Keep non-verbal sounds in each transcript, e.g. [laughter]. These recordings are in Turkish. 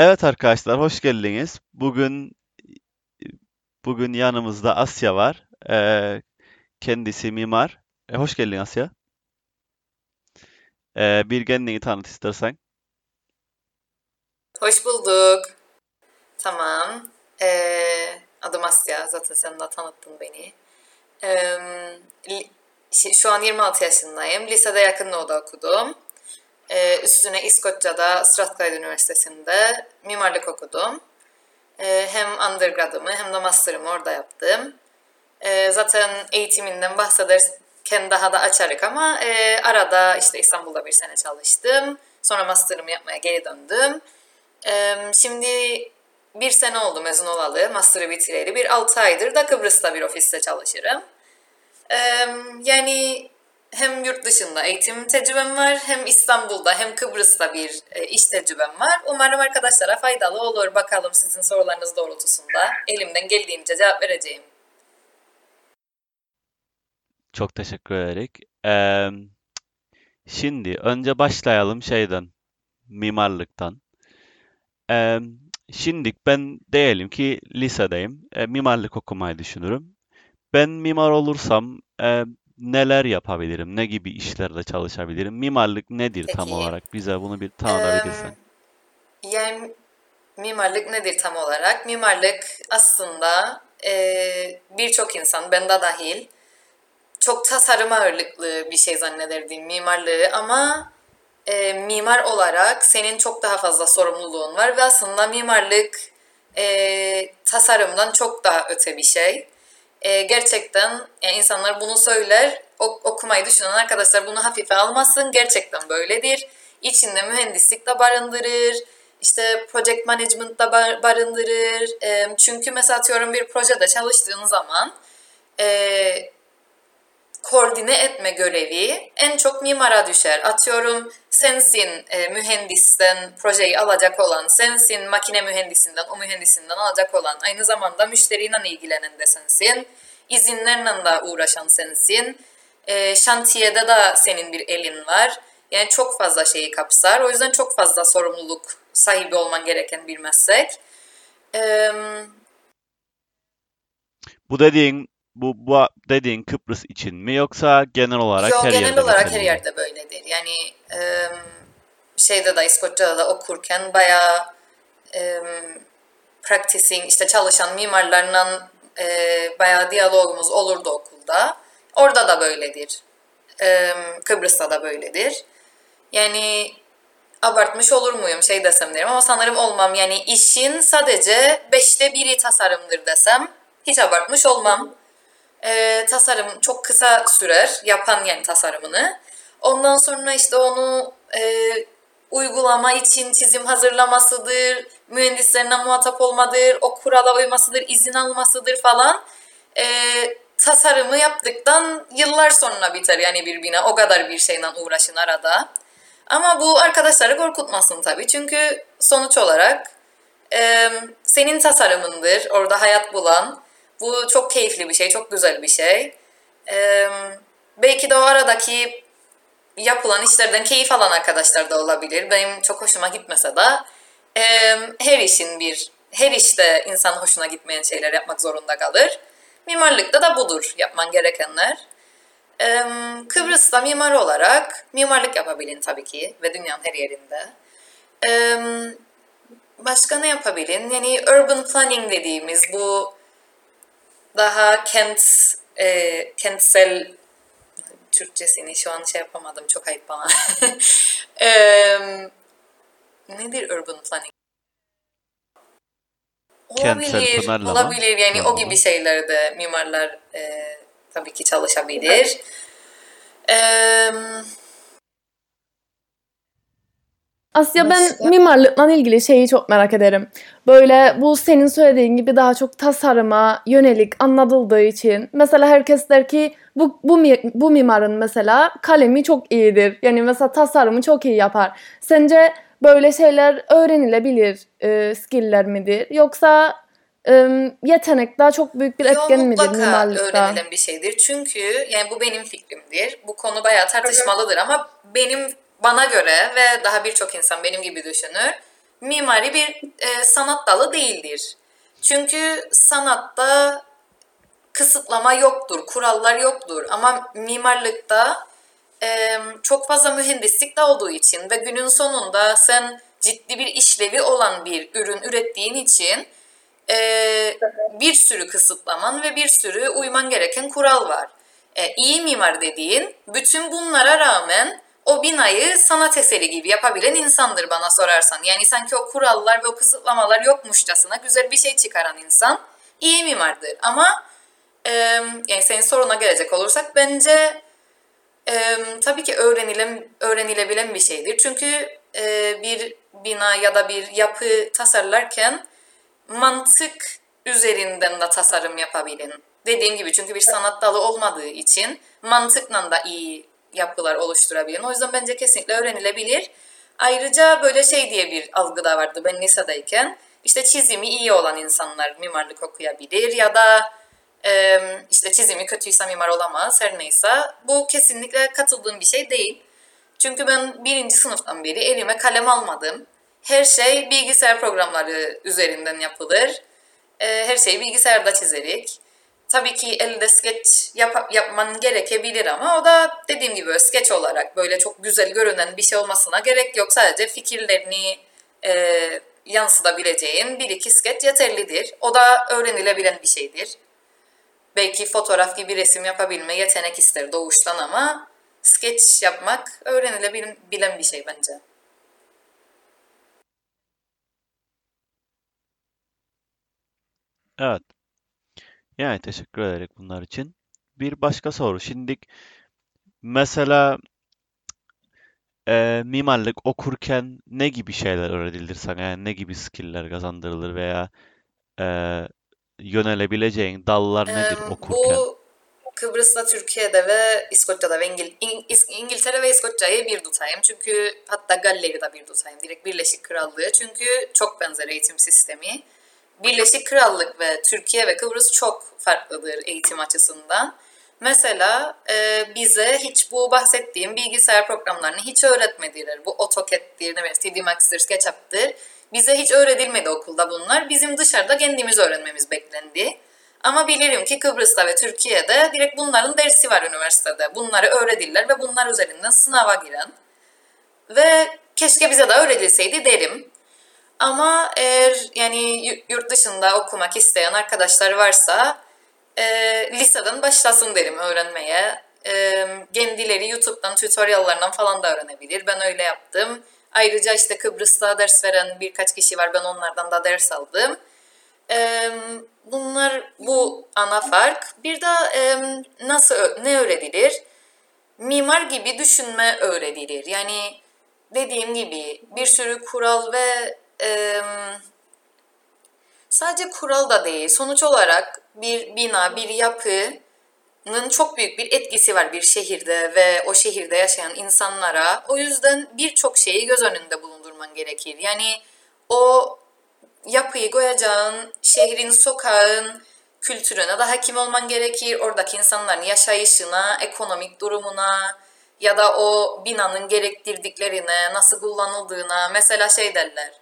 Evet arkadaşlar hoş geldiniz. Bugün bugün yanımızda Asya var. Ee, kendisi mimar. E, hoş geldin Asya. Ee, bir kendini tanıt istersen. Hoş bulduk. Tamam. Ee, adım Asya. Zaten sen de tanıttın beni. Ee, şu an 26 yaşındayım. Lisede yakın doğuda okudum. Ee, üstüne İskoçya'da Strathclyde Üniversitesi'nde mimarlık okudum. Ee, hem undergrad'ımı hem de master'ımı orada yaptım. Ee, zaten eğitiminden bahsederken daha da açarık ama e, arada işte İstanbul'da bir sene çalıştım. Sonra master'ımı yapmaya geri döndüm. Ee, şimdi bir sene oldu mezun olalı, master'ı bitireli. Bir 6 aydır da Kıbrıs'ta bir ofiste çalışırım. Ee, yani hem yurt dışında eğitim tecrübem var, hem İstanbul'da hem Kıbrıs'ta bir e, iş tecrübem var. Umarım arkadaşlara faydalı olur. Bakalım sizin sorularınız doğrultusunda elimden geldiğince cevap vereceğim. Çok teşekkür ederek. Ee, şimdi önce başlayalım şeyden, mimarlıktan. Ee, şimdi ben diyelim ki lisedeyim. E, mimarlık okumayı düşünürüm. Ben mimar olursam e, neler yapabilirim? Ne gibi işlerde çalışabilirim? Mimarlık nedir tam Peki, olarak? Bize bunu bir tanıtabilirsen. yani mimarlık nedir tam olarak? Mimarlık aslında eee, birçok insan, ben de dahil, çok tasarım ağırlıklı bir şey zannederdim mimarlığı ama e, mimar olarak senin çok daha fazla sorumluluğun var ve aslında mimarlık e, tasarımdan çok daha öte bir şey. E, gerçekten yani insanlar bunu söyler, ok- okumayı düşünen arkadaşlar bunu hafife almasın. Gerçekten böyledir. İçinde mühendislik de barındırır, işte project management da bar- barındırır. E, çünkü mesela atıyorum bir projede çalıştığın zaman e, koordine etme görevi en çok mimara düşer. Atıyorum sensin e, mühendisten projeyi alacak olan, sensin makine mühendisinden, o mühendisinden alacak olan, aynı zamanda müşteriyle ilgilenen de sensin, izinlerle de uğraşan sensin, e, şantiyede de senin bir elin var. Yani çok fazla şeyi kapsar. O yüzden çok fazla sorumluluk sahibi olman gereken bir meslek. E, Bu dediğin bu, bu dediğin Kıbrıs için mi yoksa genel olarak Yo her genel yerde olarak her yerde böyledir. Yani em, şeyde de İskoçya'da da okurken bayağı em, practicing işte çalışan mimarlarla e, bayağı diyalogumuz olurdu okulda. Orada da böyledir. Em, Kıbrıs'ta da böyledir. Yani abartmış olur muyum şey desem derim ama sanırım olmam. Yani işin sadece beşte biri tasarımdır desem hiç abartmış olmam. Ee, tasarım çok kısa sürer. Yapan yani tasarımını. Ondan sonra işte onu e, uygulama için çizim hazırlamasıdır, mühendislerine muhatap olmadır, o kurala uymasıdır, izin almasıdır falan. Ee, tasarımı yaptıktan yıllar sonra biter yani bir bina. O kadar bir şeyle uğraşın arada. Ama bu arkadaşları korkutmasın tabii. Çünkü sonuç olarak e, senin tasarımındır orada hayat bulan. Bu çok keyifli bir şey, çok güzel bir şey. E, belki de o aradaki yapılan işlerden keyif alan arkadaşlar da olabilir. Benim çok hoşuma gitmese de e, her işin bir, her işte insan hoşuna gitmeyen şeyler yapmak zorunda kalır. Mimarlıkta da budur yapman gerekenler. E, Kıbrıs'ta mimar olarak mimarlık yapabilin tabii ki ve dünyanın her yerinde. E, başka ne yapabilin? Yani urban planning dediğimiz bu daha kent e, kentsel Türkçesini şu an şey yapamadım çok ayıp bana. [laughs] Em, nedir urban planning? Kentsel Olabilir, planlama. olabilir. Yani o gibi Tamam. şeylerde mimarlar e, tabii ki çalışabilir. Em, Asya ben başka? mimarlıkla ilgili şeyi çok merak ederim. Böyle bu senin söylediğin gibi daha çok tasarıma yönelik anlatıldığı için. Mesela herkes der ki bu, bu, bu mimarın mesela kalemi çok iyidir. Yani mesela tasarımı çok iyi yapar. Sence böyle şeyler öğrenilebilir e, skill'ler midir? Yoksa e, yetenek daha çok büyük bir Yo etken midir mimarlıkta? öğrenilen bir şeydir. Çünkü yani bu benim fikrimdir. Bu konu bayağı tartışmalıdır ama benim bana göre ve daha birçok insan benim gibi düşünür. mimari bir e, sanat dalı değildir. Çünkü sanatta kısıtlama yoktur, kurallar yoktur ama mimarlıkta e, çok fazla mühendislik de olduğu için ve günün sonunda sen ciddi bir işlevi olan bir ürün ürettiğin için e, bir sürü kısıtlaman ve bir sürü uyman gereken kural var. E, iyi mimar dediğin bütün bunlara rağmen o binayı sanat eseri gibi yapabilen insandır bana sorarsan. Yani sanki o kurallar ve o kısıtlamalar yokmuşçasına güzel bir şey çıkaran insan iyi mimardır. Ama e, yani senin soruna gelecek olursak bence e, tabii ki öğrenilen, öğrenilebilen bir şeydir. Çünkü e, bir bina ya da bir yapı tasarlarken mantık üzerinden de tasarım yapabilin. Dediğim gibi çünkü bir sanat dalı olmadığı için mantıkla da iyi yapılar oluşturabilin. O yüzden bence kesinlikle öğrenilebilir. Ayrıca böyle şey diye bir algı da vardı ben lisedeyken. İşte çizimi iyi olan insanlar mimarlık okuyabilir ya da e, işte çizimi kötüyse mimar olamaz her neyse. Bu kesinlikle katıldığım bir şey değil. Çünkü ben birinci sınıftan beri elime kalem almadım. Her şey bilgisayar programları üzerinden yapılır. E, her şeyi bilgisayarda çizerik. Tabii ki elde skeç yap, yapman gerekebilir ama o da dediğim gibi skeç olarak böyle çok güzel görünen bir şey olmasına gerek yok. Sadece fikirlerini e, yansıtabileceğin bir iki skeç yeterlidir. O da öğrenilebilen bir şeydir. Belki fotoğraf gibi resim yapabilme yetenek ister doğuştan ama skeç yapmak öğrenilebilen bir şey bence. Evet. Yani teşekkür ederek bunlar için. Bir başka soru. Şimdi mesela e, mimarlık okurken ne gibi şeyler öğretilir sana? Yani ne gibi skill'ler kazandırılır veya e, yönelebileceğin dallar nedir Em, okurken? Bu Kıbrıs'ta, Türkiye'de ve İskoçya'da ve İngil İng- İngiltere ve İskoçya'yı bir tutayım. Çünkü hatta Galler'i de bir tutayım. Direkt Birleşik Krallığı. Çünkü çok benzer eğitim sistemi. Birleşik Krallık ve Türkiye ve Kıbrıs çok farklıdır eğitim açısından. Mesela e, bize hiç bu bahsettiğim bilgisayar programlarını hiç öğretmediler. Bu AutoCAD'dir, ne bileyim, 3D Max'tir. Bize hiç öğretilmedi okulda bunlar. Bizim dışarıda kendimiz öğrenmemiz beklendi. Ama bilirim ki Kıbrıs'ta ve Türkiye'de direkt bunların dersi var üniversitede. Bunları öğretirler ve bunlar üzerinden sınava giren. Ve keşke bize de öğretilseydi derim. Ama eğer yani yu- yurt dışında okumak isteyen arkadaşlar varsa e, liseden başlasın derim öğrenmeye. E, kendileri YouTube'dan, tutoriallarından falan da öğrenebilir. Ben öyle yaptım. Ayrıca işte Kıbrıs'ta ders veren birkaç kişi var. Ben onlardan da ders aldım. E, bunlar bu ana fark. Bir de e, nasıl ne öğretilir? Mimar gibi düşünme öğretilir. Yani dediğim gibi bir sürü kural ve e, sadece kural da değil. Sonuç olarak bir bina, bir yapının çok büyük bir etkisi var bir şehirde ve o şehirde yaşayan insanlara. O yüzden birçok şeyi göz önünde bulundurman gerekir. Yani o yapıyı koyacağın şehrin, sokağın kültürüne de hakim olman gerekir. Oradaki insanların yaşayışına, ekonomik durumuna ya da o binanın gerektirdiklerine, nasıl kullanıldığına. Mesela şey derler,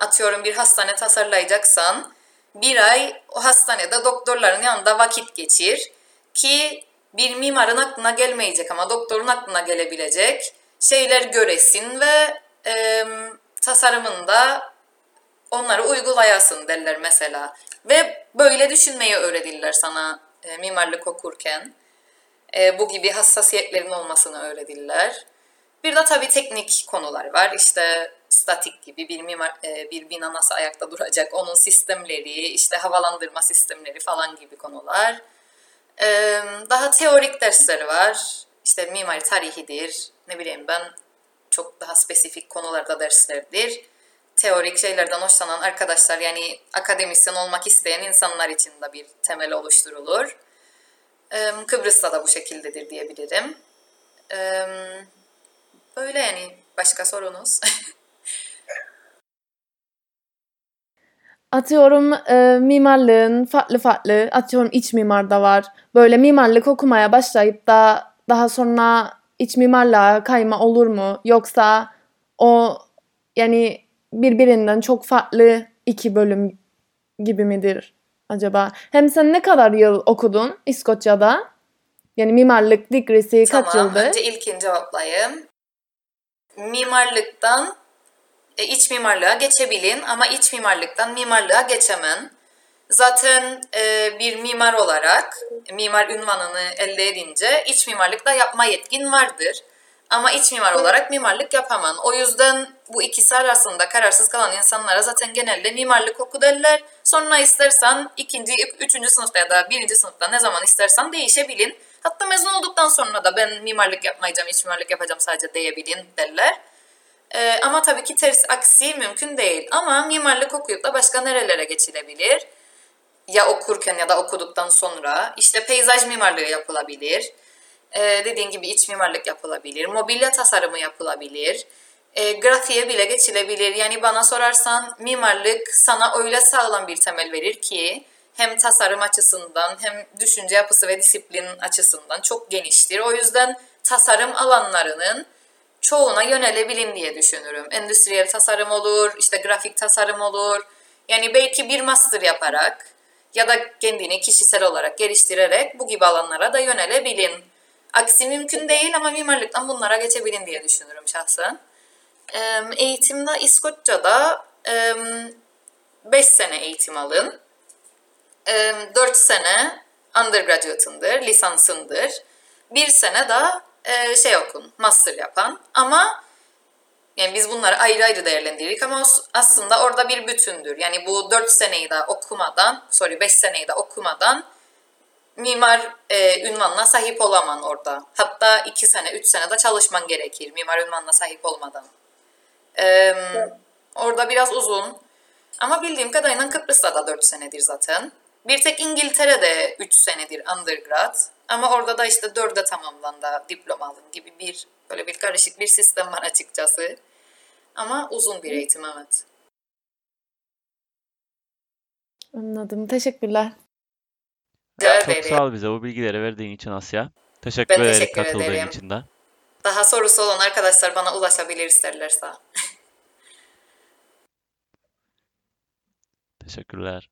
atıyorum bir hastane tasarlayacaksan bir ay o hastanede doktorların yanında vakit geçir ki bir mimarın aklına gelmeyecek ama doktorun aklına gelebilecek şeyler göresin ve e, tasarımında onları uygulayasın derler mesela. Ve böyle düşünmeyi öğretirler sana e, mimarlık okurken. E, bu gibi hassasiyetlerin olmasını öğretirler. Bir de tabii teknik konular var. İşte statik gibi bir mimar, e, bir bina nasıl ayakta duracak, onun sistemleri, işte havalandırma sistemleri falan gibi konular. E, daha teorik dersleri var. İşte mimari tarihidir, ne bileyim ben çok daha spesifik konularda derslerdir. Teorik şeylerden hoşlanan arkadaşlar yani akademisyen olmak isteyen insanlar için de bir temel oluşturulur. Ee, Kıbrıs'ta da bu şekildedir diyebilirim. Böyle yani başka sorunuz. [laughs] Atıyorum e, mimarlığın farklı farklı, atıyorum iç mimar da var. Böyle mimarlık okumaya başlayıp da daha sonra iç mimarlığa kayma olur mu? Yoksa o yani birbirinden çok farklı iki bölüm gibi midir acaba? Hem sen ne kadar yıl okudun İskoçya'da? Yani mimarlık digresi kaç Tamam, yıldır? önce ilkini cevaplayayım. Mimarlıktan iç mimarlığa geçebilin ama iç mimarlıktan mimarlığa geçemen. Zaten e, bir mimar olarak mimar ünvanını elde edince iç mimarlıkta yapma yetkin vardır. Ama iç mimar olarak mimarlık yapaman. O yüzden bu ikisi arasında kararsız kalan insanlara zaten genelde mimarlık oku derler. Sonra istersen ikinci, üçüncü sınıfta ya da birinci sınıfta ne zaman istersen değişebilin. Hatta mezun olduktan sonra da ben mimarlık yapmayacağım, iç mimarlık yapacağım sadece diyebilin derler. Ee, ama tabii ki ters aksi mümkün değil. Ama mimarlık okuyup da başka nerelere geçilebilir? Ya okurken ya da okuduktan sonra işte peyzaj mimarlığı yapılabilir. Ee, dediğin gibi iç mimarlık yapılabilir. Mobilya tasarımı yapılabilir. E, grafiğe bile geçilebilir. Yani bana sorarsan mimarlık sana öyle sağlam bir temel verir ki hem tasarım açısından hem düşünce yapısı ve disiplin açısından çok geniştir. O yüzden tasarım alanlarının çoğuna yönelebilin diye düşünürüm. Endüstriyel tasarım olur, işte grafik tasarım olur. Yani belki bir master yaparak ya da kendini kişisel olarak geliştirerek bu gibi alanlara da yönelebilin. Aksi mümkün değil ama mimarlıktan bunlara geçebilin diye düşünürüm şahsen. Eğitimde İskoçya'da 5 sene eğitim alın. 4 sene undergraduate'ındır, lisansındır. Bir sene de e, şey okun, master yapan. Ama yani biz bunları ayrı ayrı değerlendiririk ama aslında orada bir bütündür. Yani bu 4 seneyi de okumadan, sorry 5 seneyi de okumadan mimar e, ünvanına sahip olaman orada. Hatta 2 sene, 3 sene de çalışman gerekir mimar ünvanına sahip olmadan. Ee, Orada biraz uzun. Ama bildiğim kadarıyla Kıbrıs'ta da 4 senedir zaten. Bir tek İngiltere'de 3 senedir undergrad. Ama orada da işte 4'e tamamlandı diploma alın gibi bir böyle bir karışık bir sistem var açıkçası. Ama uzun bir eğitim evet. Anladım. Teşekkürler. Rica Çok ederim. sağ ol bize bu bilgileri verdiğin için Asya. Teşekkür Ben ederim teşekkür katıldığın ederim. için de. Daha sorusu olan arkadaşlar bana ulaşabilir isterlerse. Teşekkürler.